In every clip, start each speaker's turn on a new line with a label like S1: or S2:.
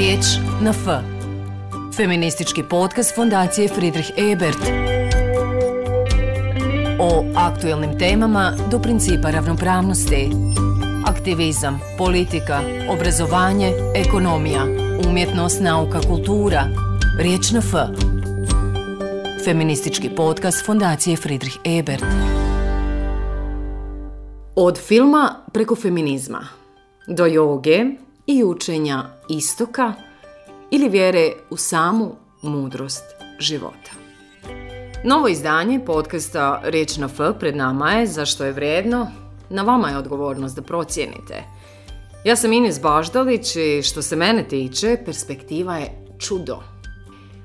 S1: Riječ na F. Feministički podcast Fondacije Friedrich Ebert. O aktuelnim temama do principa ravnopravnosti. Aktivizam, politika, obrazovanje, ekonomija, umjetnost, nauka, kultura. Riječ na F. Feministički podcast Fondacije Friedrich Ebert. Od filma preko feminizma do joge i učenja istoka ili vjere u samu mudrost života. Novo izdanje podcasta Reč na F pred nama je zašto je vredno, na vama je odgovornost da procijenite. Ja sam Ines Baždalić i što se mene tiče, perspektiva je čudo.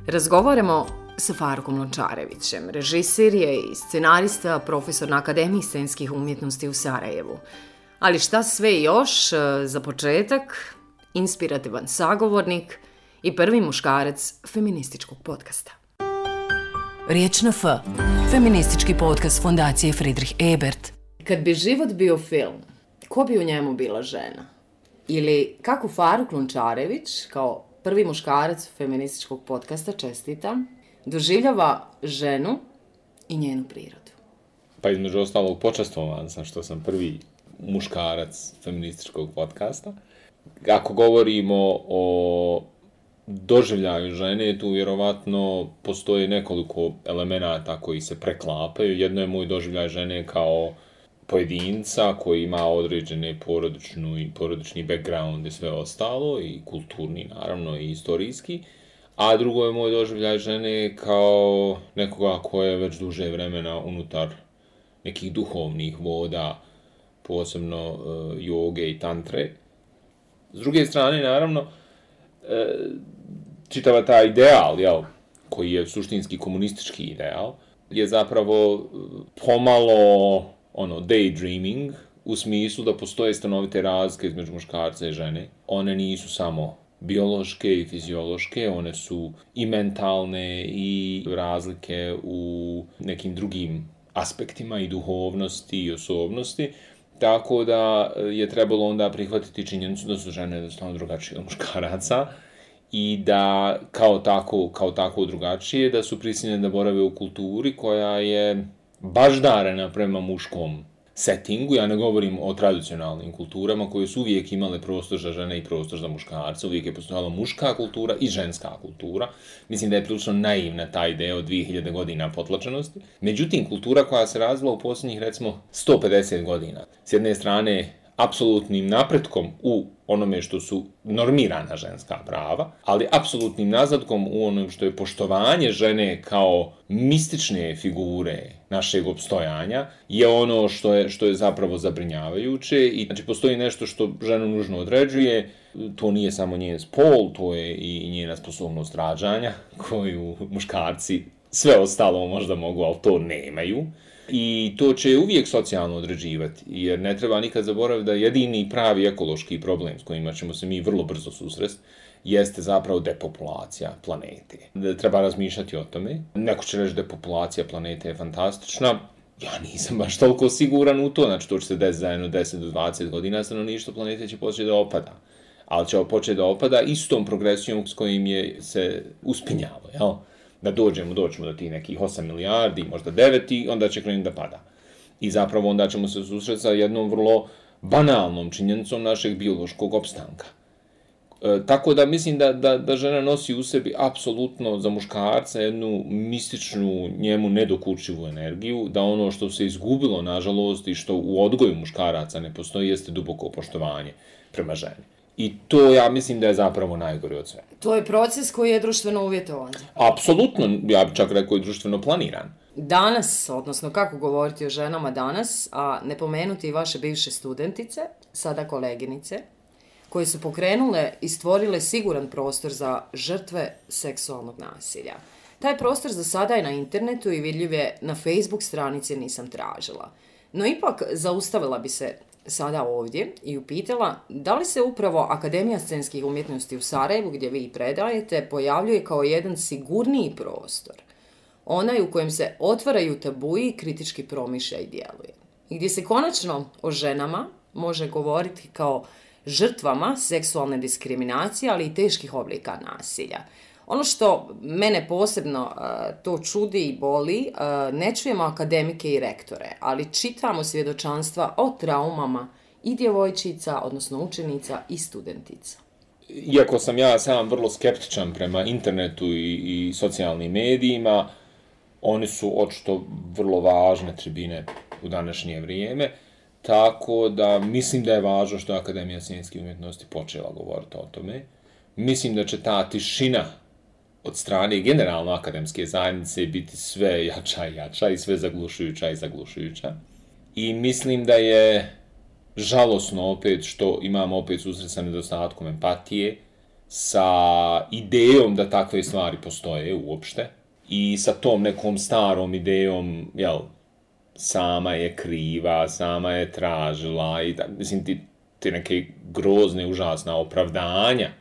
S1: Razgovaramo sa Farukom Lončarevićem. Režisir je i scenarista, profesor na Akademiji scenskih umjetnosti u Sarajevu. Ali šta sve još, e, za početak, inspirativan sagovornik i prvi muškarac feminističkog podcasta. Riječ na F. Feministički podcast Fondacije Friedrich Ebert. Kad bi život bio film, ko bi u njemu bila žena? Ili kako Faruk Lončarević, kao prvi muškarac feminističkog podcasta, čestita, doživljava ženu i njenu prirodu?
S2: Pa između ostalog počastovan sam što sam prvi muškarac feminističkog podcasta. Ako govorimo o doživljaju žene, tu vjerovatno postoje nekoliko elemenata koji se preklapaju. Jedno je moj doživljaj žene kao pojedinca koji ima određene porodičnu i porodični background i sve ostalo, i kulturni naravno i istorijski. A drugo je moj doživljaj žene kao nekoga ko je već duže vremena unutar nekih duhovnih voda, posebno uh, joge i tantre. S druge strane, naravno, e, čitava ta ideal, jel, koji je suštinski komunistički ideal, je zapravo pomalo ono daydreaming u smislu da postoje stanovite razlike između muškarca i žene. One nisu samo biološke i fiziološke, one su i mentalne i razlike u nekim drugim aspektima i duhovnosti i osobnosti. Tako da e, je trebalo onda prihvatiti činjenicu da su žene jednostavno drugačije od muškaraca i da kao tako, kao tako drugačije, da su prisiljene da borave u kulturi koja je baždarena prema muškom settingu, ja ne govorim o tradicionalnim kulturama koje su uvijek imale prostor za žene i prostor za muškarce, uvijek je postojala muška kultura i ženska kultura. Mislim da je prilično naivna ta ideja od 2000 godina potlačenosti. Međutim, kultura koja se razvila u posljednjih, recimo, 150 godina, s jedne strane, apsolutnim napretkom u onome što su normirana ženska prava, ali apsolutnim nazadkom u onom što je poštovanje žene kao mistične figure našeg obstojanja je ono što je, što je zapravo zabrinjavajuće i znači postoji nešto što ženu nužno određuje, to nije samo njen spol, to je i njena sposobnost rađanja koju muškarci sve ostalo možda mogu, ali to nemaju. I to će uvijek socijalno određivati, jer ne treba nikad zaboraviti da jedini pravi ekološki problem s kojima ćemo se mi vrlo brzo susresti jeste zapravo depopulacija planete. Da treba razmišljati o tome. Neko će reći da depopulacija planete je fantastična. Ja nisam baš toliko siguran u to, znači to će se desiti za jedno 10 do 20 godina, stanovništvo planete će početi da opada. Ali će početi da opada istom progresijom s kojim je se uspinjalo, jel? Da dođemo, doćemo do tih nekih 8 milijardi, možda 9 i onda će krenuti da pada. I zapravo onda ćemo se susreti sa jednom vrlo banalnom činjenicom našeg biološkog opstanka. E, tako da mislim da, da, da žena nosi u sebi apsolutno za muškarca jednu mističnu njemu nedokučivu energiju, da ono što se izgubilo, nažalost, i što u odgoju muškaraca ne postoji, jeste duboko poštovanje prema ženi. I to ja mislim da je zapravo najgore od sve.
S1: To je proces koji je društveno uvjetovan.
S2: Apsolutno, ja bih čak rekao i društveno planiran.
S1: Danas, odnosno kako govoriti o ženama danas, a ne pomenuti i vaše bivše studentice, sada koleginice, koje su pokrenule i stvorile siguran prostor za žrtve seksualnog nasilja. Taj prostor za sada je na internetu i vidljiv je na Facebook stranici Nisam tražila. No ipak zaustavila bi se sada ovdje i upitala da li se upravo Akademija scenskih umjetnosti u Sarajevu, gdje vi predajete, pojavljuje kao jedan sigurniji prostor. Onaj u kojem se otvaraju tabuji i kritički promišlja i djeluje. I gdje se konačno o ženama može govoriti kao žrtvama seksualne diskriminacije, ali i teških oblika nasilja. Ono što mene posebno uh, to čudi i boli, uh, ne čujemo akademike i rektore, ali čitamo svjedočanstva o traumama i djevojčica, odnosno učenica i studentica.
S2: Iako sam ja sam vrlo skeptičan prema internetu i, i socijalnim medijima, oni su očito vrlo važne tribine u današnje vrijeme, tako da mislim da je važno što Akademija scijenskih umjetnosti počela govoriti o tome. Mislim da će ta tišina od strane generalno akademske zajednice biti sve jača i jača i sve zaglušujuća i zaglušujuća. I mislim da je žalosno opet što imamo opet susret sa nedostatkom empatije, sa idejom da takve stvari postoje uopšte i sa tom nekom starom idejom, jel, sama je kriva, sama je tražila i da, mislim, ti, ti neke grozne, užasna opravdanja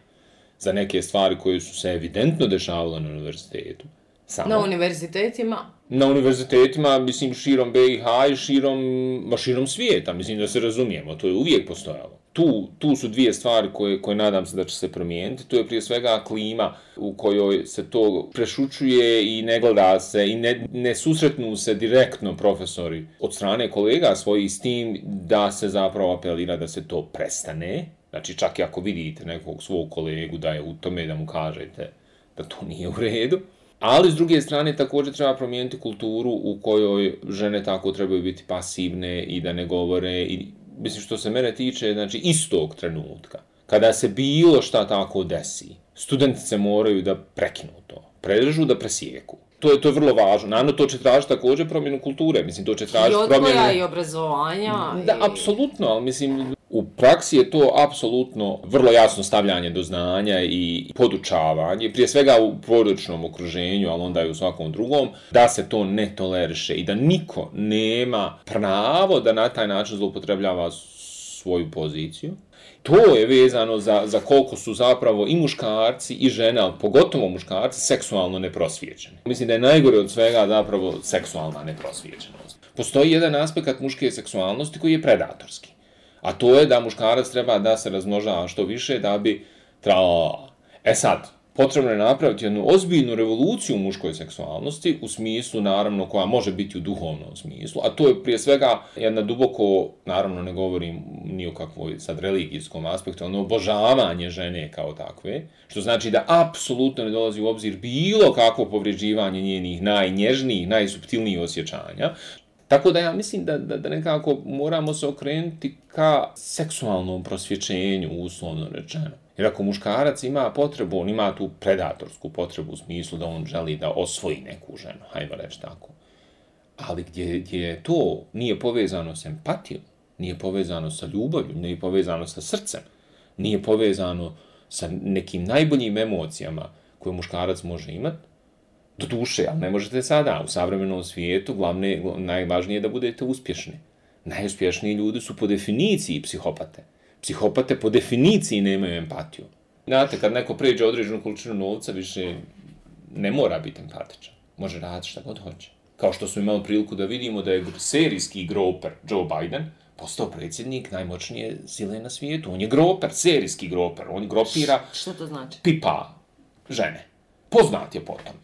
S2: za neke stvari koje su se evidentno dešavale na univerzitetu.
S1: Samo. Na univerzitetima?
S2: Na univerzitetima, mislim, širom BiH i širom, ma širom svijeta, mislim da se razumijemo, to je uvijek postojalo. Tu, tu su dvije stvari koje, koje nadam se da će se promijeniti. To je prije svega klima u kojoj se to prešučuje i ne gleda se i ne, ne susretnu se direktno profesori od strane kolega svojih s tim da se zapravo apelira da se to prestane. Znači, čak i ako vidite nekog svog kolegu da je u tome da mu kažete da to nije u redu. Ali, s druge strane, također treba promijeniti kulturu u kojoj žene tako trebaju biti pasivne i da ne govore. I, mislim, što se mene tiče, znači, istog trenutka, kada se bilo šta tako desi, studentice moraju da prekinu to, prežu da presijeku. To je, to je vrlo važno. Naravno, to će tražiti također promjenu kulture. Mislim, to će tražiti promjenu... I
S1: odgoja i obrazovanja.
S2: Da, i... apsolutno, ali mislim, U praksi je to apsolutno vrlo jasno stavljanje do znanja i podučavanje, prije svega u porodičnom okruženju, ali onda i u svakom drugom, da se to ne toleriše i da niko nema pravo da na taj način zloupotrebljava svoju poziciju. To je vezano za, za koliko su zapravo i muškarci i žene, ali pogotovo muškarci, seksualno neprosvjećeni. Mislim da je najgore od svega zapravo seksualna neprosvjećenost. Postoji jedan aspekt muške seksualnosti koji je predatorski. A to je da muškarac treba da se razmnožava što više da bi trao. E sad, potrebno je napraviti jednu ozbiljnu revoluciju u muškoj seksualnosti, u smislu, naravno, koja može biti u duhovnom smislu, a to je prije svega jedna duboko, naravno ne govorim ni o kakvoj sad religijskom aspektu, ono obožavanje žene kao takve, što znači da apsolutno ne dolazi u obzir bilo kakvo povređivanje njenih najnježnijih, najsubtilnijih osjećanja, Tako da ja mislim da, da, da nekako moramo se okrenuti ka seksualnom prosvjećenju, uslovno rečeno. Jer ako muškarac ima potrebu, on ima tu predatorsku potrebu u smislu da on želi da osvoji neku ženu, hajmo reći tako. Ali gdje, gdje to nije povezano s empatijom, nije povezano sa ljubavlju, nije povezano sa srcem, nije povezano sa nekim najboljim emocijama koje muškarac može imati, do duše, ali ne možete sada. U savremenom svijetu glavne, najvažnije je da budete uspješni. Najuspješniji ljudi su po definiciji psihopate. Psihopate po definiciji nemaju empatiju. Znate, kad neko pređe određenu količinu novca, više ne mora biti empatičan. Može raditi šta god hoće. Kao što smo imali priliku da vidimo da je serijski groper Joe Biden postao predsjednik najmoćnije sile na svijetu. On je groper, serijski groper. On gropira...
S1: Što to znači?
S2: Pipa žene. Poznat je potom.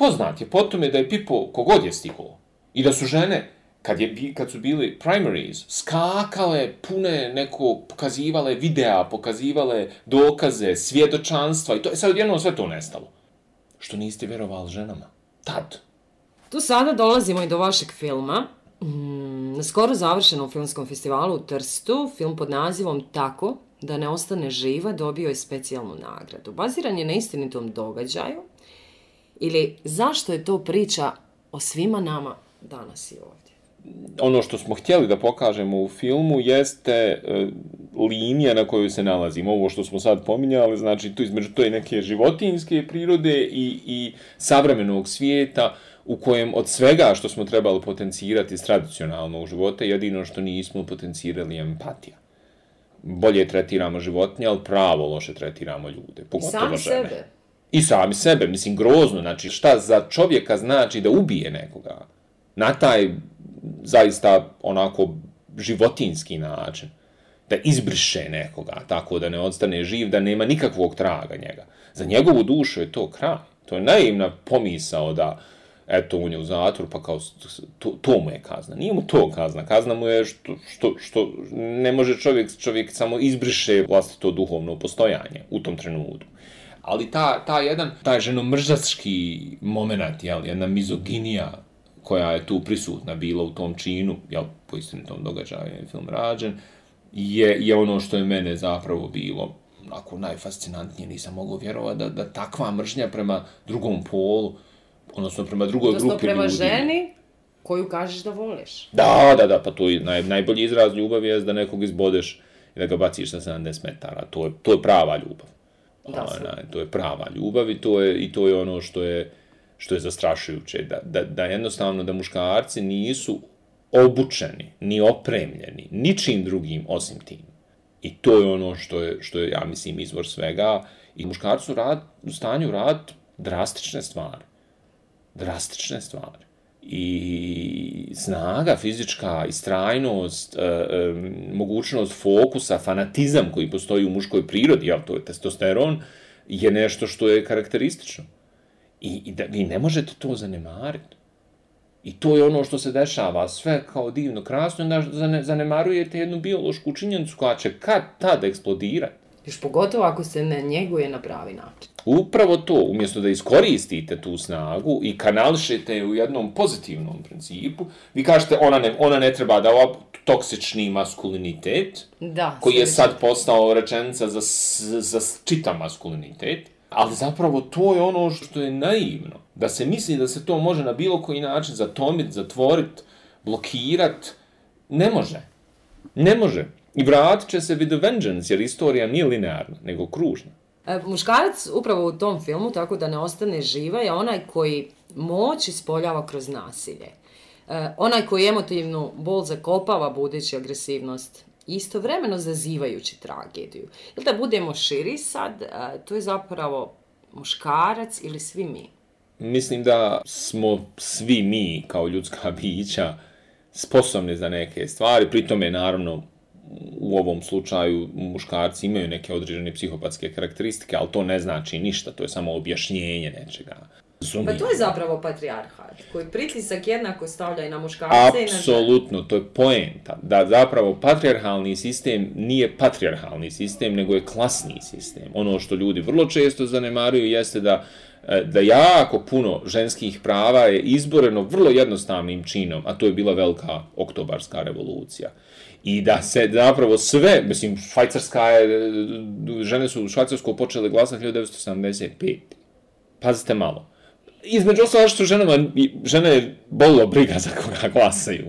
S2: Poznat je potom je da je Pipo kogod je stiglo i da su žene kad, je, kad su bili primaries, skakale, pune neko, pokazivale videa, pokazivale dokaze, svjedočanstva i to je sad odjednom sve to nestalo. Što niste vjerovali ženama? Tad.
S1: Tu sada dolazimo i do vašeg filma. Mm, na skoro završenom filmskom festivalu u Trstu, film pod nazivom Tako, da ne ostane živa, dobio je specijalnu nagradu. Baziran je na istinitom događaju, Ili zašto je to priča o svima nama danas i ovdje?
S2: Ono što smo htjeli da pokažemo u filmu jeste e, linija na kojoj se nalazimo. Ovo što smo sad pominjali, znači tu između to je neke životinske prirode i, i savremenog svijeta u kojem od svega što smo trebali potencirati tradicionalno u živote, jedino što nismo potencirali empatija. Bolje tretiramo životinje, ali pravo loše tretiramo ljude.
S1: Sami žene. sebe.
S2: I sami sebe, mislim, grozno, znači šta za čovjeka znači da ubije nekoga na taj zaista onako životinski način. da izbriše nekoga, tako da ne odstane živ, da nema nikakvog traga njega. Za njegovu dušu je to kraj. To je naivna pomisao da, eto, on je u zatvor, pa kao, to, to mu je kazna. Nije mu to kazna. Kazna mu je što, što, što ne može čovjek, čovjek samo izbriše vlastito duhovno postojanje u tom trenutku. Ali ta, ta jedan, taj ženomržački moment, jel, jedna mizoginija koja je tu prisutna bila u tom činu, jel, po istinitom događaju je film rađen, je, je ono što je mene zapravo bilo onako najfascinantnije, nisam mogao vjerovati da, da takva mržnja prema drugom polu, odnosno prema drugoj odnosno grupi
S1: prema ljudi. ženi koju kažeš da voliš.
S2: Da, da, da, pa to je naj, najbolji izraz ljubavi je da nekog izbodeš i da ga baciš sa 70 metara. To je, to je prava ljubav. Da, Ona, to je prava ljubav i to je, i to je ono što je, što je zastrašujuće. Da, da, da jednostavno da muškarci nisu obučeni, ni opremljeni, ničim drugim osim tim. I to je ono što je, što je ja mislim, izvor svega. I muškarci su rad, u stanju rad drastične stvari. Drastične stvari. I snaga fizička, istrajnost, e, e, mogućnost fokusa, fanatizam koji postoji u muškoj prirodi, jel, to je testosteron, je nešto što je karakteristično. I, i da vi ne možete to zanemariti. I to je ono što se dešava, sve kao divno, krasno, onda zanemarujete jednu biološku činjenicu koja će kad tad eksplodirati.
S1: Još pogotovo ako se ne njeguje na pravi način.
S2: Upravo to, umjesto da iskoristite tu snagu i kanališete u jednom pozitivnom principu, vi kažete ona ne, ona ne treba da ova toksični maskulinitet,
S1: da,
S2: koji je sad postao rečenica za, za čita maskulinitet, Ali zapravo to je ono što je naivno. Da se misli da se to može na bilo koji način zatomit, zatvorit, blokirat. Ne može. Ne može. I vratit će se with a vengeance, jer istorija nije linearna, nego kružna.
S1: E, muškarac upravo u tom filmu, tako da ne ostane živa, je onaj koji moć ispoljava kroz nasilje. E, onaj koji emotivnu bol zakopava budeći agresivnost istovremeno zazivajući tragediju. Ili da budemo širi sad, to je zapravo muškarac ili svi mi?
S2: Mislim da smo svi mi kao ljudska bića sposobni za neke stvari, pritom je naravno u ovom slučaju muškarci imaju neke određene psihopatske karakteristike, ali to ne znači ništa, to je samo objašnjenje nečega.
S1: Zumim. Pa to je zapravo patrijarhat, koji pritisak jednako stavlja i na muškarce
S2: Apsolutno, i na to je poenta. Da zapravo patrijarhalni sistem nije patrijarhalni sistem, nego je klasni sistem. Ono što ljudi vrlo često zanemaruju jeste da e, da jako puno ženskih prava je izboreno vrlo jednostavnim činom, a to je bila velika oktobarska revolucija. I da se zapravo sve, mislim, švajcarska je, žene su u Švajcarsku počele glasati 1975. Pazite malo između ostalo što ženama, žene bolilo briga za koga glasaju.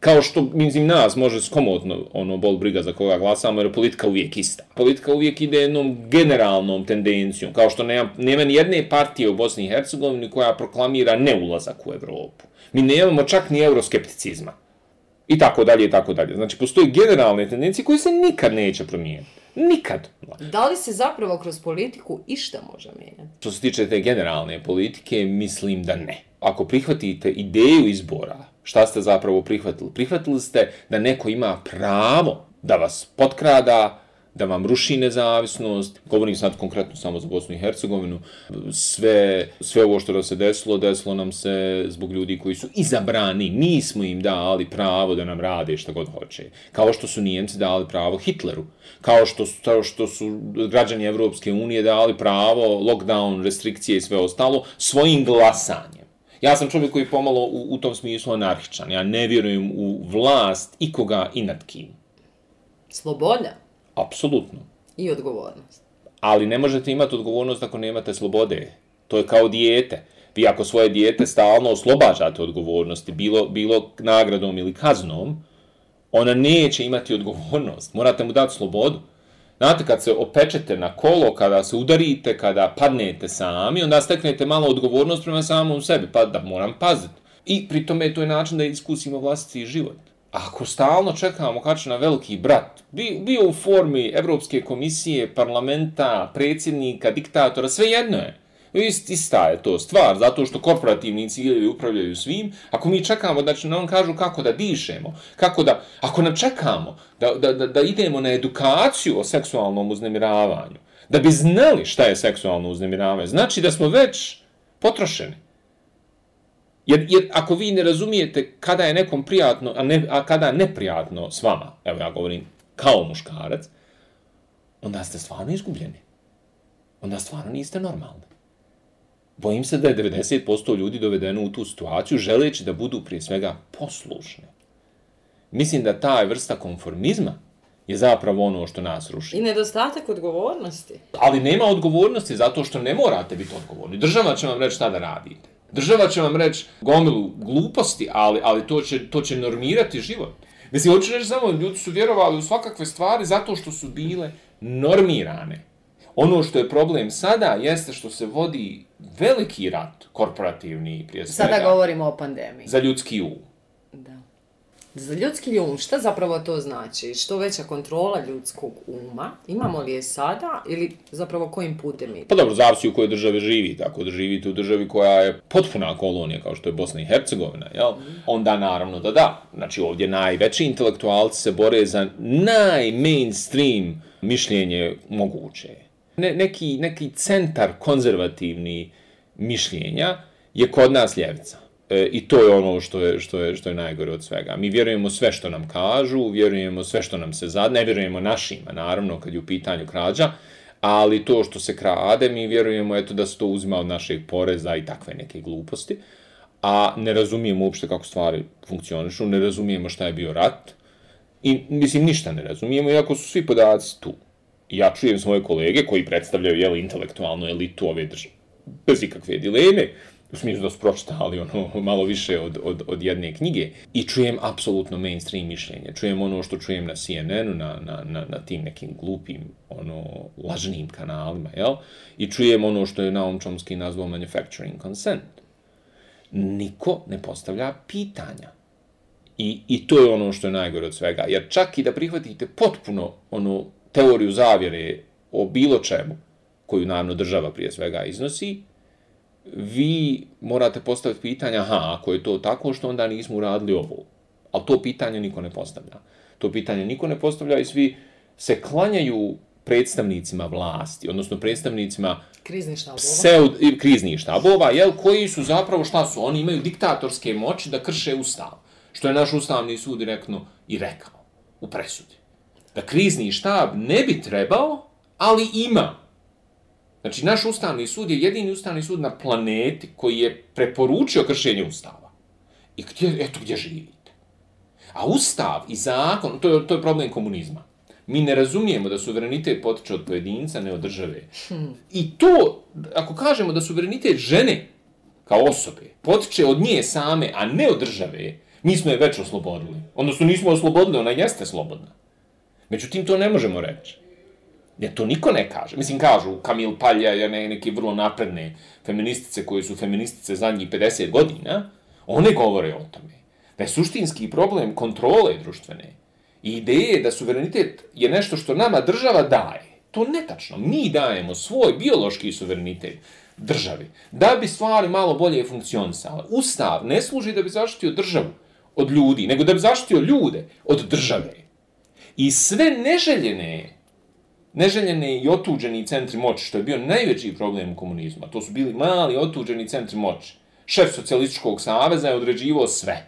S2: Kao što, mislim, nas može skomotno ono bol briga za koga glasamo, jer politika uvijek ista. Politika uvijek ide jednom generalnom tendencijom, kao što nema, nema ni jedne partije u Bosni i Hercegovini koja proklamira neulazak u Evropu. Mi nemamo čak ni euroskepticizma. I tako dalje, i tako dalje. Znači, postoji generalne tendencije koje se nikad neće promijeniti. Nikad.
S1: Da li se zapravo kroz politiku išta može mijenjati?
S2: Što se tiče te generalne politike, mislim da ne. Ako prihvatite ideju izbora, šta ste zapravo prihvatili? Prihvatili ste da neko ima pravo da vas potkrada, da vam ruši nezavisnost, govorim sad konkretno samo za Bosnu i Hercegovinu, sve, sve ovo što se desilo, desilo nam se zbog ljudi koji su izabrani, mi smo im dali pravo da nam rade šta god hoće. Kao što su Nijemci dali pravo Hitleru, kao što, kao što su građani Evropske unije dali pravo, lockdown, restrikcije i sve ostalo, svojim glasanjem. Ja sam čovjek koji je pomalo u, u tom smislu anarhičan. Ja ne vjerujem u vlast ikoga i nad kim.
S1: Sloboda?
S2: Apsolutno.
S1: I odgovornost.
S2: Ali ne možete imati odgovornost ako nemate slobode. To je kao dijete. Vi ako svoje dijete stalno oslobađate odgovornosti, bilo, bilo nagradom ili kaznom, ona neće imati odgovornost. Morate mu dati slobodu. Znate, kad se opečete na kolo, kada se udarite, kada padnete sami, onda steknete malo odgovornost prema samom sebi, pa da moram paziti. I pri tome to je način da iskusimo vlastiti život ako stalno čekamo kad će na veliki brat, bio u formi Evropske komisije, parlamenta, predsjednika, diktatora, sve jedno je. Ist, ista je to stvar, zato što korporativni ciljevi upravljaju svim. Ako mi čekamo da će nam kažu kako da dišemo, kako da, ako nam čekamo da, da, da, da idemo na edukaciju o seksualnom uznemiravanju, da bi znali šta je seksualno uznemiravanje, znači da smo već potrošeni. Jer, jer ako vi ne razumijete kada je nekom prijatno, a, ne, a kada neprijatno s vama, evo ja govorim kao muškarac, onda ste stvarno izgubljeni. Onda stvarno niste normalni. Bojim se da je 90% ljudi dovedeno u tu situaciju želeći da budu prije svega poslušni. Mislim da ta vrsta konformizma je zapravo ono što nas ruši.
S1: I nedostatak odgovornosti.
S2: Ali nema odgovornosti zato što ne morate biti odgovorni. Država će vam reći šta da radite. Država će vam reći gomilu gluposti, ali, ali to, će, to će normirati život. Mislim, hoću reći samo, ljudi su vjerovali u svakakve stvari zato što su bile normirane. Ono što je problem sada jeste što se vodi veliki rat korporativni prije svega.
S1: Sada govorimo o pandemiji.
S2: Za ljudski um.
S1: Za ljudski um, šta zapravo to znači? Što veća kontrola ljudskog uma? Imamo li je sada ili zapravo kojim putem ide?
S2: Pa dobro, zavisi u kojoj državi živi. Tako da živite u državi koja je potpuna kolonija, kao što je Bosna i Hercegovina, jel? Mm. onda naravno da da. Znači ovdje najveći intelektualci se bore za najmainstream mišljenje moguće. Ne, neki, neki centar konzervativni mišljenja je kod nas ljevica. E, I to je ono što je, što, je, što je najgore od svega. Mi vjerujemo sve što nam kažu, vjerujemo sve što nam se zad, ne vjerujemo našima, naravno, kad je u pitanju krađa, ali to što se krade, mi vjerujemo eto, da se to uzima od našeg poreza i takve neke gluposti, a ne razumijemo uopšte kako stvari funkcionišu, ne razumijemo šta je bio rat, i mislim, ništa ne razumijemo, iako su svi podaci tu. Ja čujem svoje kolege koji predstavljaju jel, intelektualnu elitu ove države, bez ikakve dileme, u smislu da su pročitali ono, malo više od, od, od jedne knjige i čujem apsolutno mainstream mišljenje. Čujem ono što čujem na CNN-u, na, na, na, na tim nekim glupim, ono, lažnim kanalima, jel? I čujem ono što je Naum Chomsky nazvao manufacturing consent. Niko ne postavlja pitanja. I, I to je ono što je najgore od svega. Jer čak i da prihvatite potpuno ono teoriju zavjere o bilo čemu, koju naravno država prije svega iznosi, vi morate postaviti pitanja, aha, ako je to tako, što onda nismo uradili ovo? Ali to pitanje niko ne postavlja. To pitanje niko ne postavlja i svi se klanjaju predstavnicima vlasti, odnosno predstavnicima
S1: kriznih štabova,
S2: pseud, kriznih štabova jel, koji su zapravo, šta su, oni imaju diktatorske moći da krše ustav, što je naš ustavni sud direktno i rekao u presudi. Da krizni štab ne bi trebao, ali ima Znači, naš ustavni sud je jedini ustavni sud na planeti koji je preporučio kršenje ustava. I gdje, eto gdje živite. A ustav i zakon, to je, to je problem komunizma. Mi ne razumijemo da suverenitet potiče od pojedinca, ne od države. I to, ako kažemo da suverenitet žene kao osobe potiče od nje same, a ne od države, mi smo je već oslobodili. Odnosno, nismo oslobodili, ona jeste slobodna. Međutim, to ne možemo reći. Ne, to niko ne kaže. Mislim, kažu Kamil Palja je ne, neke vrlo napredne feministice koje su feministice zadnjih 50 godina, one govore o tome. Da je suštinski problem kontrole društvene i ideje da suverenitet je nešto što nama država daje. To netačno. Mi dajemo svoj biološki suverenitet državi da bi stvari malo bolje funkcionisale. Ustav ne služi da bi zaštitio državu od ljudi, nego da bi zaštitio ljude od države. I sve neželjene neželjene i otuđeni centri moći, što je bio najveći problem komunizma. To su bili mali otuđeni centri moći. Šef socijalističkog saveza je određivo sve.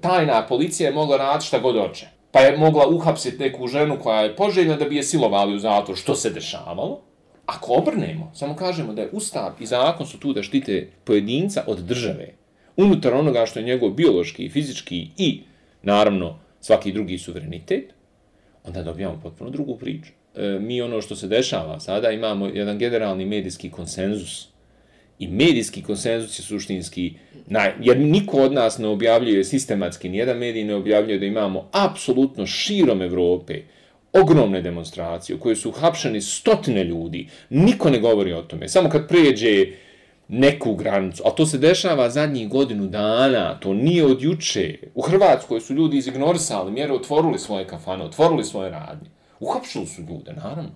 S2: Tajna policija je mogla raditi šta god oče. Pa je mogla uhapsiti neku ženu koja je poželjna da bi je silovali u zatvor, što se dešavalo. Ako obrnemo, samo kažemo da je ustav i zakon su tu da štite pojedinca od države, unutar onoga što je njegov biološki, fizički i, naravno, svaki drugi suverenitet, onda dobijamo potpuno drugu priču. E, mi ono što se dešava sada imamo jedan generalni medijski konsenzus. I medijski konsenzus je suštinski naj, jer niko od nas ne objavljuje sistematski, nijedan medij ne objavljuje da imamo apsolutno širom Evrope ogromne demonstracije u kojoj su hapšeni stotine ljudi, niko ne govori o tome, samo kad pređe neku granicu, a to se dešava zadnjih godinu dana, to nije od juče. U Hrvatskoj su ljudi izignorisali mjere, otvorili svoje kafane, otvorili svoje radnje. Uhapšili su ljude, naravno.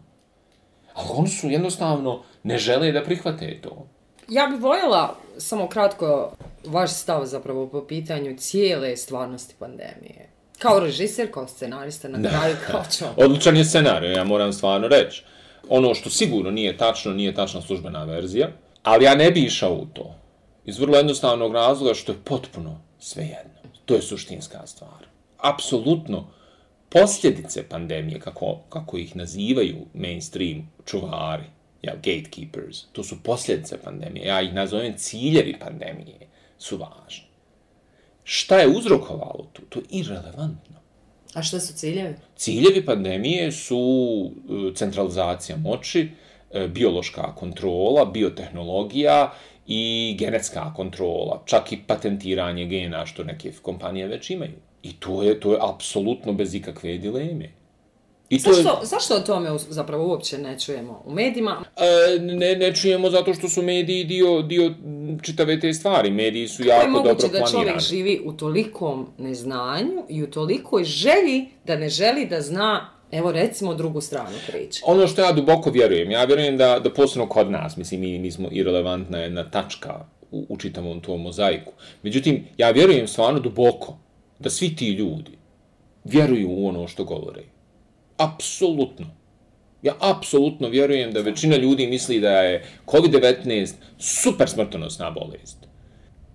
S2: Ali oni su jednostavno ne žele da prihvate to.
S1: Ja bih voljela samo kratko vaš stav zapravo po pitanju cijele stvarnosti pandemije. Kao režiser, kao scenarista, na kraju kao čovjek.
S2: Odličan je scenarij, ja moram stvarno reći. Ono što sigurno nije tačno, nije tačna službena verzija, ali ja ne bi išao u to. Iz vrlo jednostavnog razloga što je potpuno svejedno. To je suštinska stvar. Apsolutno, posljedice pandemije, kako, kako ih nazivaju mainstream čuvari, ja, gatekeepers, to su posljedice pandemije, ja ih nazovem ciljevi pandemije, su važni. Šta je uzrokovalo to? To je irrelevantno.
S1: A šta su ciljevi?
S2: Ciljevi pandemije su e, centralizacija moći, e, biološka kontrola, biotehnologija i genetska kontrola, čak i patentiranje gena što neke kompanije već imaju. I to je to je apsolutno bez ikakve dileme.
S1: I to zašto, je... zašto o tome zapravo uopće ne čujemo u medijima?
S2: E, ne, ne čujemo zato što su mediji dio, dio čitave te stvari. Mediji su Kako jako dobro planirani.
S1: Kako je moguće da čovjek živi u tolikom neznanju i u tolikoj želji da ne želi da zna Evo recimo drugu stranu priče.
S2: Ono što ja duboko vjerujem, ja vjerujem da, da posebno kod nas, mislim, mi, mi smo irrelevantna jedna tačka u, u čitavom tom mozaiku. Međutim, ja vjerujem stvarno duboko da svi ti ljudi vjeruju u ono što govore. Apsolutno. Ja apsolutno vjerujem da većina ljudi misli da je COVID-19 super smrtonosna bolest.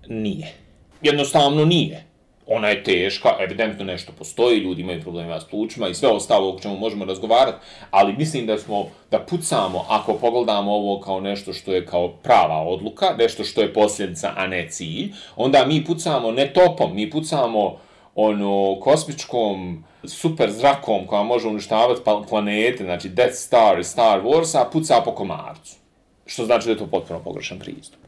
S2: Nije. Jednostavno nije. Ona je teška, evidentno nešto postoji, ljudi imaju problema s plućima i sve ostalo o čemu možemo razgovarati, ali mislim da smo, da pucamo, ako pogledamo ovo kao nešto što je kao prava odluka, nešto što je posljedica, a ne cilj, onda mi pucamo ne topom, mi pucamo ono kosmičkom super zrakom koja može uništavati planete, znači Death Star i Star Wars, a puca po komarcu. Što znači da je to potpuno pogrešan pristup.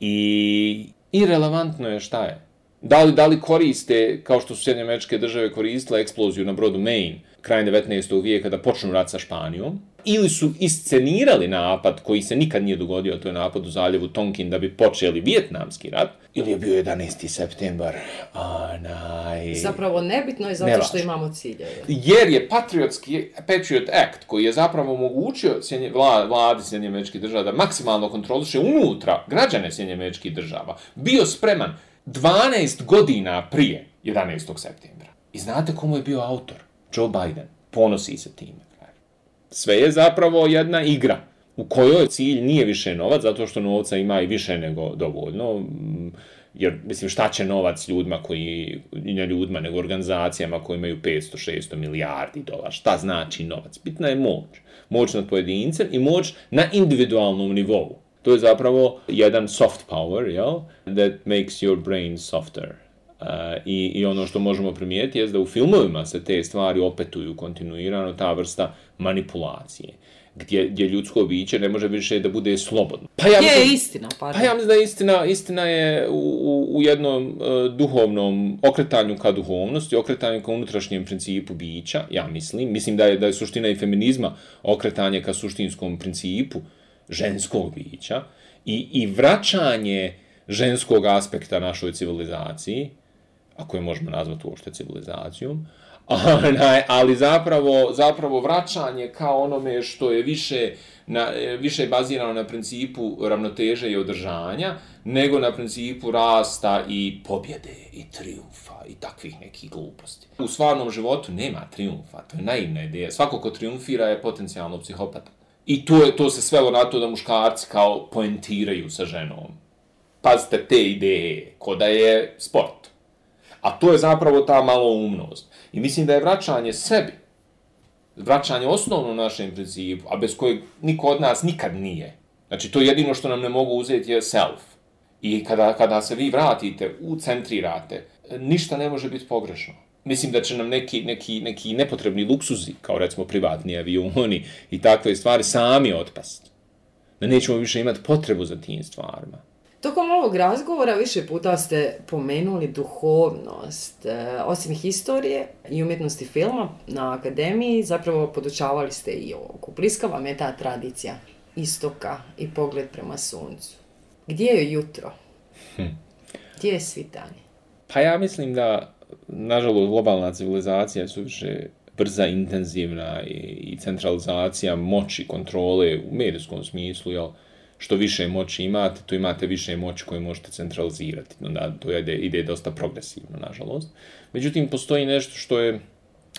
S2: I irelevantno je šta je. Da li, da li koriste, kao što su Sjedinje američke države koristile eksploziju na brodu Maine krajem 19. vijeka da počnu rat sa Španijom, ili su iscenirali napad koji se nikad nije dogodio, to je napad u zaljevu Tonkin da bi počeli vjetnamski rat, ili je bio 11. septembar, onaj...
S1: Zapravo nebitno je zato Nevač. što imamo cilje.
S2: Jer je Patriotski, Patriot Act, koji je zapravo omogućio sjenje, vla, vladi Sjedinje američkih država da maksimalno kontroliše unutra građane Sjedinje američkih država, bio spreman 12 godina prije 11. septembra. I znate komu je bio autor? Joe Biden. Ponosi se time. Sve je zapravo jedna igra u kojoj cilj nije više novac, zato što novca ima i više nego dovoljno. Mm, jer, mislim, šta će novac ljudima koji, ne ljudima, nego organizacijama koji imaju 500-600 milijardi dolara? Šta znači novac? Bitna je moć. Moć nad pojedincem i moć na individualnom nivou. To je zapravo jedan soft power, jel? That makes your brain softer. Uh, i, I ono što možemo primijeti je da u filmovima se te stvari opetuju kontinuirano, ta vrsta manipulacije gdje, gdje ljudsko biće ne može više da bude slobodno.
S1: Pa ja mislim, je istina,
S2: pa. Pa ja mislim da istina, istina je u, u, u jednom uh, duhovnom okretanju ka duhovnosti, okretanju ka unutrašnjem principu bića, ja mislim. Mislim da je, da je suština i feminizma okretanje ka suštinskom principu ženskog bića i, i vraćanje ženskog aspekta našoj civilizaciji, ako je možemo nazvati uopšte civilizacijom, onaj, ali zapravo, zapravo vraćanje kao onome što je više, na, više bazirano na principu ravnoteže i održanja, nego na principu rasta i pobjede i triumfa i takvih nekih gluposti. U stvarnom životu nema triumfa, to je naivna ideja. Svako ko triumfira je potencijalno psihopata. I to, je, to se svelo na to da muškarci kao poentiraju sa ženom. Pazite te ideje, ko da je sport. A to je zapravo ta malo umnost. I mislim da je vraćanje sebi, vraćanje osnovno našem principu, a bez kojeg niko od nas nikad nije. Znači, to jedino što nam ne mogu uzeti je self. I kada, kada se vi vratite, ucentrirate, ništa ne može biti pogrešno. Mislim da će nam neki, neki, neki nepotrebni luksuzi, kao recimo privatni avioni i takve stvari, sami otpast. Da nećemo više imati potrebu za tim stvarima.
S1: Tokom ovog razgovora više puta ste pomenuli duhovnost. E, osim historije i umjetnosti filma na akademiji, zapravo podučavali ste i o kupliska vam je ta tradicija istoka i pogled prema suncu. Gdje je jutro? Hm. Gdje je svitanje?
S2: Pa ja mislim da, nažalost, globalna civilizacija su više brza, intenzivna i, i centralizacija moći, kontrole u medijskom smislu, jel, što više moći imate, to imate više moći koje možete centralizirati. Onda to ide, ide dosta progresivno, nažalost. Međutim, postoji nešto što je,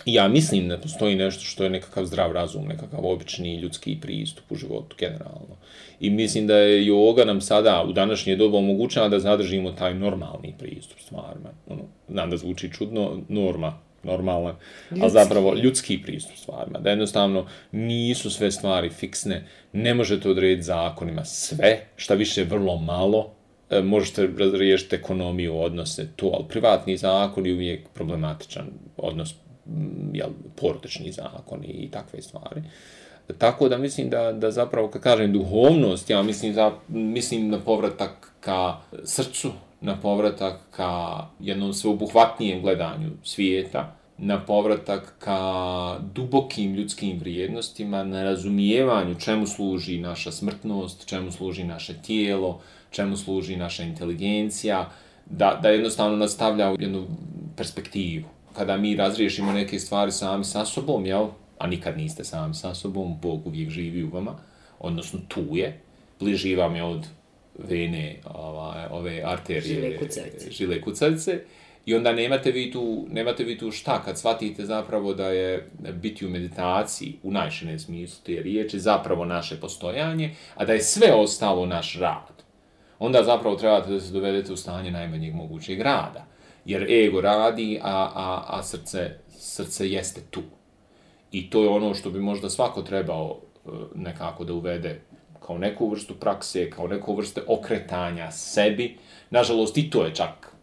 S2: ja mislim da postoji nešto što je nekakav zdrav razum, nekakav obični ljudski pristup u životu generalno. I mislim da je yoga nam sada u današnje dobu omogućava da zadržimo taj normalni pristup stvarima. Ono, znam da zvuči čudno, norma, normalna, ali zapravo ljudski pristup stvarima. Da jednostavno nisu sve stvari fiksne, ne možete odrediti zakonima sve, šta više vrlo malo, e, možete razriješiti ekonomiju, odnose, to, ali privatni zakon je uvijek problematičan odnos, jel, porotečni zakon i takve stvari. Tako da mislim da, da zapravo, kad kažem duhovnost, ja mislim, za, mislim na povratak ka srcu, na povratak ka jednom sveobuhvatnijem gledanju svijeta, na povratak ka dubokim ljudskim vrijednostima, na razumijevanju čemu služi naša smrtnost, čemu služi naše tijelo, čemu služi naša inteligencija, da, da jednostavno nastavlja jednu perspektivu. Kada mi razriješimo neke stvari sami sa sobom, jel? a nikad niste sami sa sobom, Bog uvijek živi u vama, odnosno tu je, bliži vam je od vene, ova, ove arterije,
S1: žile kucavice.
S2: žile kucavice, i onda nemate vi, tu, nemate vi tu šta, kad shvatite zapravo da je biti u meditaciji, u najšenem smislu te riječi, zapravo naše postojanje, a da je sve ostalo naš rad, onda zapravo trebate da se dovedete u stanje najmanjeg mogućeg rada. Jer ego radi, a, a, a srce, srce jeste tu. I to je ono što bi možda svako trebao e, nekako da uvede kao neku vrstu prakse, kao neku vrste okretanja sebi. Nažalost, i to je čak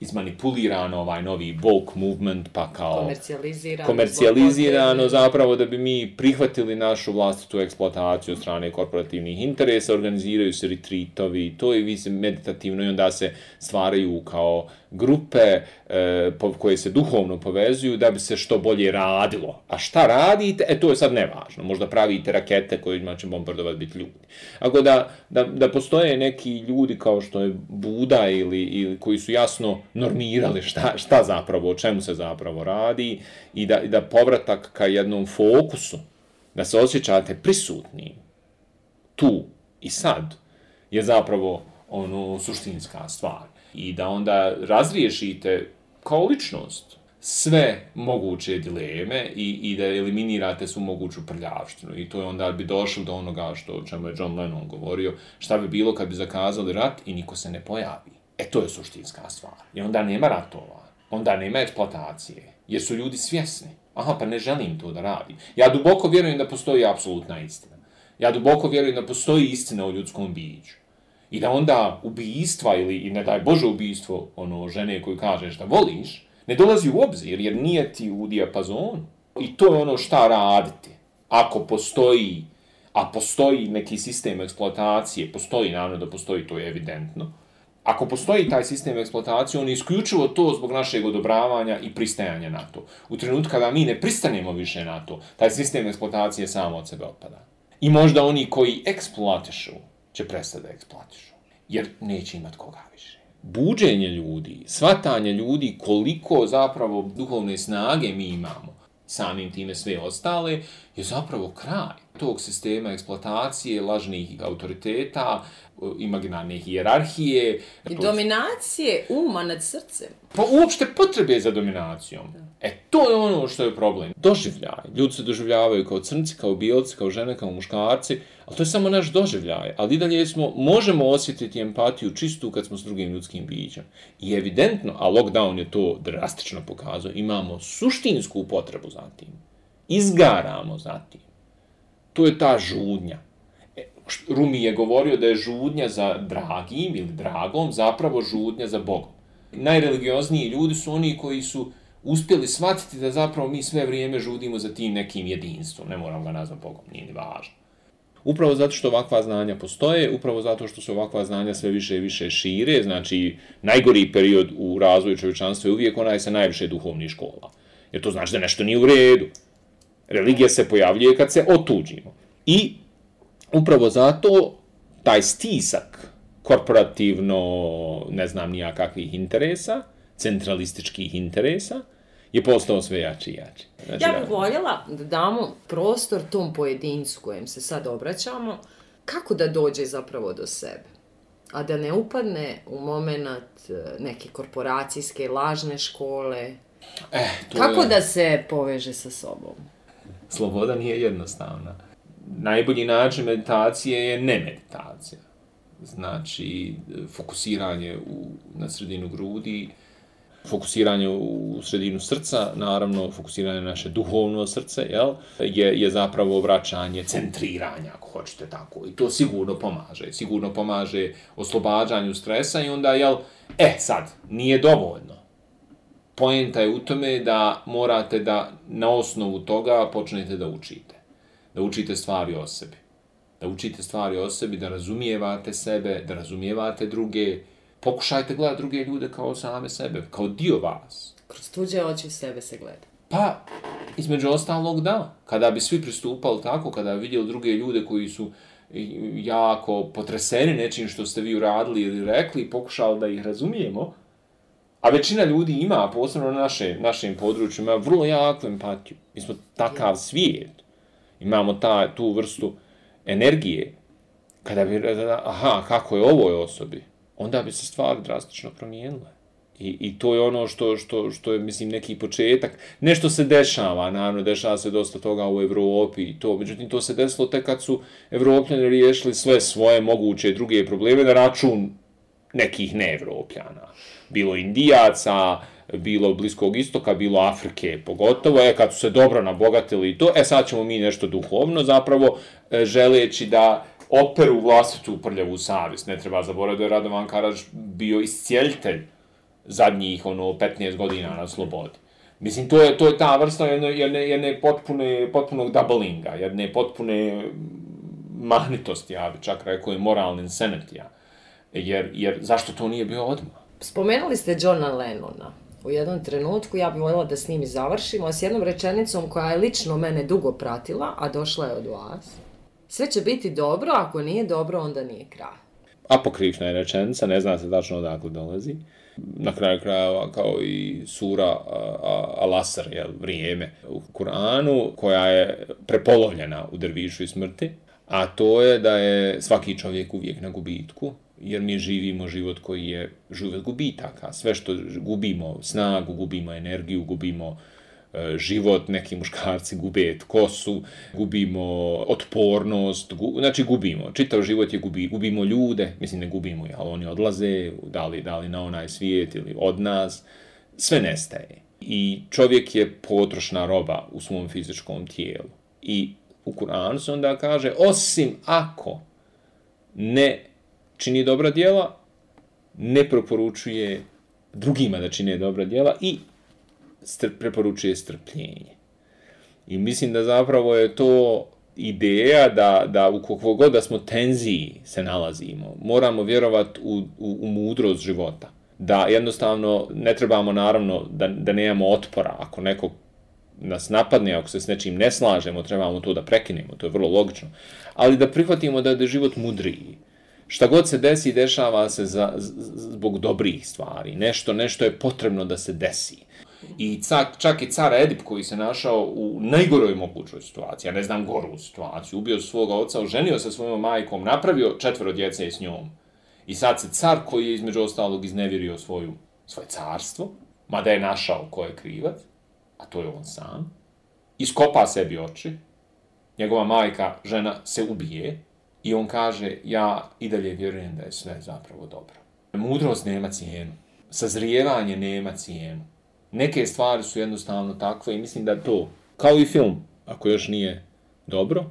S2: izmanipulirano ovaj novi woke movement, pa kao
S1: komercijalizirano,
S2: komercijalizirano zapravo da bi mi prihvatili našu vlastitu eksploataciju od strane korporativnih interesa, organiziraju se retreatovi, to je meditativno i onda se stvaraju kao grupe e, po, koje se duhovno povezuju da bi se što bolje radilo. A šta radite? E, to je sad nevažno. Možda pravite rakete koje će bombardovati biti ljudi. Ako da, da, da postoje neki ljudi kao što je Buda ili, ili koji su jasno normirali šta, šta zapravo, o čemu se zapravo radi i da, i da povratak ka jednom fokusu, da se osjećate prisutni tu i sad, je zapravo ono suštinska stvar i da onda razriješite kao ličnost sve moguće dileme i, i da eliminirate svu moguću prljavštinu. I to je onda bi došlo do onoga što o čemu je John Lennon govorio, šta bi bilo kad bi zakazali rat i niko se ne pojavi. E to je suštinska stvar. I onda nema ratova, onda nema eksploatacije, jer su ljudi svjesni. Aha, pa ne želim to da radim. Ja duboko vjerujem da postoji apsolutna istina. Ja duboko vjerujem da postoji istina o ljudskom biću i da onda ubijstva ili i ne daj Bože ubijstvo ono žene koju kažeš da voliš, ne dolazi u obzir jer nije ti u dijapazonu. I to je ono šta raditi. Ako postoji, a postoji neki sistem eksploatacije, postoji naravno da postoji, to je evidentno, Ako postoji taj sistem eksploatacije, on je isključivo to zbog našeg odobravanja i pristajanja na to. U trenutku kada mi ne pristanemo više na to, taj sistem eksploatacije samo od sebe opada. I možda oni koji eksploatišu, će prestati da eksploatišu. Jer neće imat koga više. Buđenje ljudi, svatanje ljudi koliko zapravo duhovne snage mi imamo, samim time sve ostale, je zapravo kraj tog sistema eksploatacije, lažnih autoriteta, imaginarne hijerarhije.
S1: I dominacije uma nad srcem.
S2: Pa uopšte potrebe za dominacijom. E, to je ono što je problem. Doživljaj. Ljudi se doživljavaju kao crnci, kao bijelci, kao žene, kao muškarci, ali to je samo naš doživljaj. Ali i dalje smo, možemo osjetiti empatiju čistu kad smo s drugim ljudskim bićem. I evidentno, a lockdown je to drastično pokazao, imamo suštinsku potrebu za tim. Izgaramo za tim. To je ta žudnja. E, Rumi je govorio da je žudnja za dragim ili dragom zapravo žudnja za Bogom. Najreligiozniji ljudi su oni koji su uspjeli shvatiti da zapravo mi sve vrijeme žudimo za tim nekim jedinstvom. Ne moram ga nazvati Bogom, nije ni važno. Upravo zato što ovakva znanja postoje, upravo zato što se ovakva znanja sve više i više šire, znači najgori period u razvoju čovječanstva je uvijek onaj sa najviše duhovnih škola. Jer to znači da nešto nije u redu. Religija se pojavljuje kad se otuđimo. I upravo zato taj stisak korporativno, ne znam nija kakvih interesa, centralističkih interesa, je postao sve jači i jači.
S1: Znači, ja bih voljela da damo prostor tom pojedincu kojem se sad obraćamo, kako da dođe zapravo do sebe? A da ne upadne u moment e, neke korporacijske, lažne škole.
S2: Eh, to
S1: Kako
S2: je...
S1: da se poveže sa sobom?
S2: Sloboda nije jednostavna. Najbolji način meditacije je ne meditacija. Znači, fokusiranje u, na sredinu grudi, fokusiranje u sredinu srca, naravno fokusiranje na naše duhovno srce, jel, je, je zapravo vraćanje centriranja, ako hoćete tako. I to sigurno pomaže. Sigurno pomaže oslobađanju stresa i onda, jel, e, sad, nije dovoljno. Poenta je u tome da morate da na osnovu toga počnete da učite. Da učite stvari o sebi. Da učite stvari o sebi, da razumijevate sebe, da razumijevate druge, pokušajte gledati druge ljude kao same sebe, kao dio vas.
S1: Kroz tuđe oči sebe se gleda.
S2: Pa, između ostalog, da. Kada bi svi pristupali tako, kada bi vidjeli druge ljude koji su jako potreseni nečim što ste vi uradili ili rekli i pokušali da ih razumijemo, a većina ljudi ima, posebno na naše, našem području, ima vrlo jaku empatiju. Mi smo takav svijet. Imamo ta, tu vrstu energije. Kada bi, aha, kako je ovoj osobi? onda bi se stvari drastično promijenile. I, I to je ono što, što, što je, mislim, neki početak. Nešto se dešava, naravno, dešava se dosta toga u Evropi i to. Međutim, to se desilo tek kad su Evropljani riješili sve svoje moguće druge probleme na račun nekih neevropljana. Bilo Indijaca, bilo Bliskog istoka, bilo Afrike, pogotovo, je kad su se dobro nabogatili i to, e, sad ćemo mi nešto duhovno, zapravo, e, želeći da operu vlastitu prljavu savjest. Ne treba zaboraviti da je Radovan Karadž bio iscijeljitelj zadnjih ono 15 godina na slobodi. Mislim, to je, to je ta vrsta jedne, jedne, jedne potpune, potpunog doublinga, jedne potpune mm, mahnitosti, ja bi čak rekao i moralne insanity. Jer, jer zašto to nije bio odmah?
S1: Spomenuli ste Johna Lennona. U jednom trenutku ja bih voljela da s njim i završimo s jednom rečenicom koja je lično mene dugo pratila, a došla je od vas sve će biti dobro, ako nije dobro, onda nije kraj.
S2: Apokrifna je rečenica, ne zna se tačno odakle dolazi. Na kraju krajeva, kao i sura Al-Asr, je vrijeme u Kur'anu, koja je prepolovljena u drvišu i smrti, a to je da je svaki čovjek uvijek na gubitku, jer mi živimo život koji je život gubitaka. Sve što gubimo, snagu, gubimo energiju, gubimo E, život, neki muškarci gube kosu, gubimo otpornost, gu, znači gubimo. Čitav život je gubi, gubimo ljude, mislim ne gubimo, ali oni odlaze, da li, da li na onaj svijet ili od nas, sve nestaje. I čovjek je potrošna roba u svom fizičkom tijelu. I u Kur'anu se onda kaže, osim ako ne čini dobra djela, ne proporučuje drugima da čine dobra djela i str preporučuje strpljenje. I mislim da zapravo je to ideja da, da u kakvo god da smo tenziji se nalazimo, moramo vjerovati u, u, u mudrost života. Da jednostavno ne trebamo naravno da, da nemamo otpora. Ako neko nas napadne, ako se s nečim ne slažemo, trebamo to da prekinemo, to je vrlo logično. Ali da prihvatimo da je život mudriji. Šta god se desi, dešava se za, zbog dobrih stvari. Nešto, nešto je potrebno da se desi. I cak, čak i car Edip koji se našao u najgoroj mogućoj situaciji, ja ne znam goru situaciju, ubio svoga oca, oženio se svojom majkom, napravio četvero djece s njom. I sad se car koji je između ostalog iznevjerio svoju, svoje carstvo, mada je našao ko je krivac, a to je on sam, iskopa sebi oči, njegova majka, žena, se ubije i on kaže, ja i dalje vjerujem da je sve zapravo dobro. Mudrost nema cijenu, sazrijevanje nema cijenu neke stvari su jednostavno takve i mislim da to, kao i film, ako još nije dobro,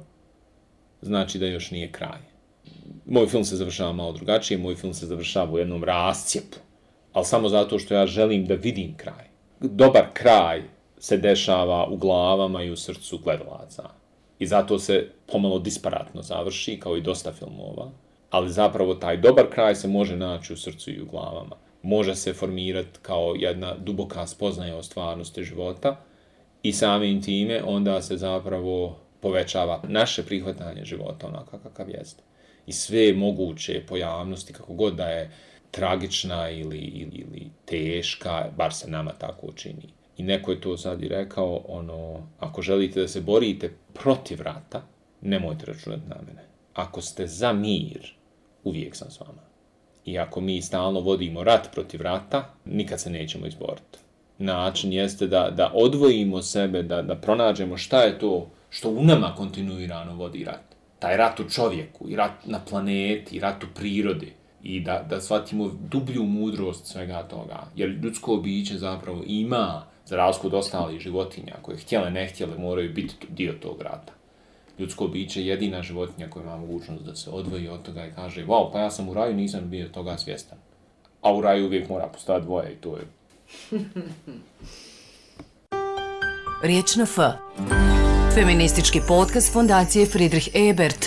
S2: znači da još nije kraj. Moj film se završava malo drugačije, moj film se završava u jednom rascijepu, ali samo zato što ja želim da vidim kraj. Dobar kraj se dešava u glavama i u srcu gledalaca. I zato se pomalo disparatno završi, kao i dosta filmova. Ali zapravo taj dobar kraj se može naći u srcu i u glavama može se formirati kao jedna duboka spoznaja o stvarnosti života i samim time onda se zapravo povećava naše prihvatanje života onaka kakav jeste. I sve moguće pojavnosti, kako god da je tragična ili, ili, ili teška, bar se nama tako čini. I neko je to sad i rekao, ono, ako želite da se borite protiv rata, nemojte računati na mene. ako ste za mir, uvijek sam s vama. I ako mi stalno vodimo rat protiv rata, nikad se nećemo izboriti. Način jeste da, da odvojimo sebe, da, da pronađemo šta je to što u nama kontinuirano vodi rat. Taj rat u čovjeku, i rat na planeti, i rat u prirodi. I da, da shvatimo dublju mudrost svega toga. Jer ljudsko biće zapravo ima, za razliku od ostalih životinja, koje htjele, ne htjele, moraju biti dio tog rata ljudsko biće je jedina životinja koja ima mogućnost da se odvoji od toga i kaže, wow, pa ja sam u raju, nisam bio toga svjestan. A u raju uvijek mora postati dvoje i to je...
S1: Riječ na F. Feministički podcast fondacije Friedrich Ebert.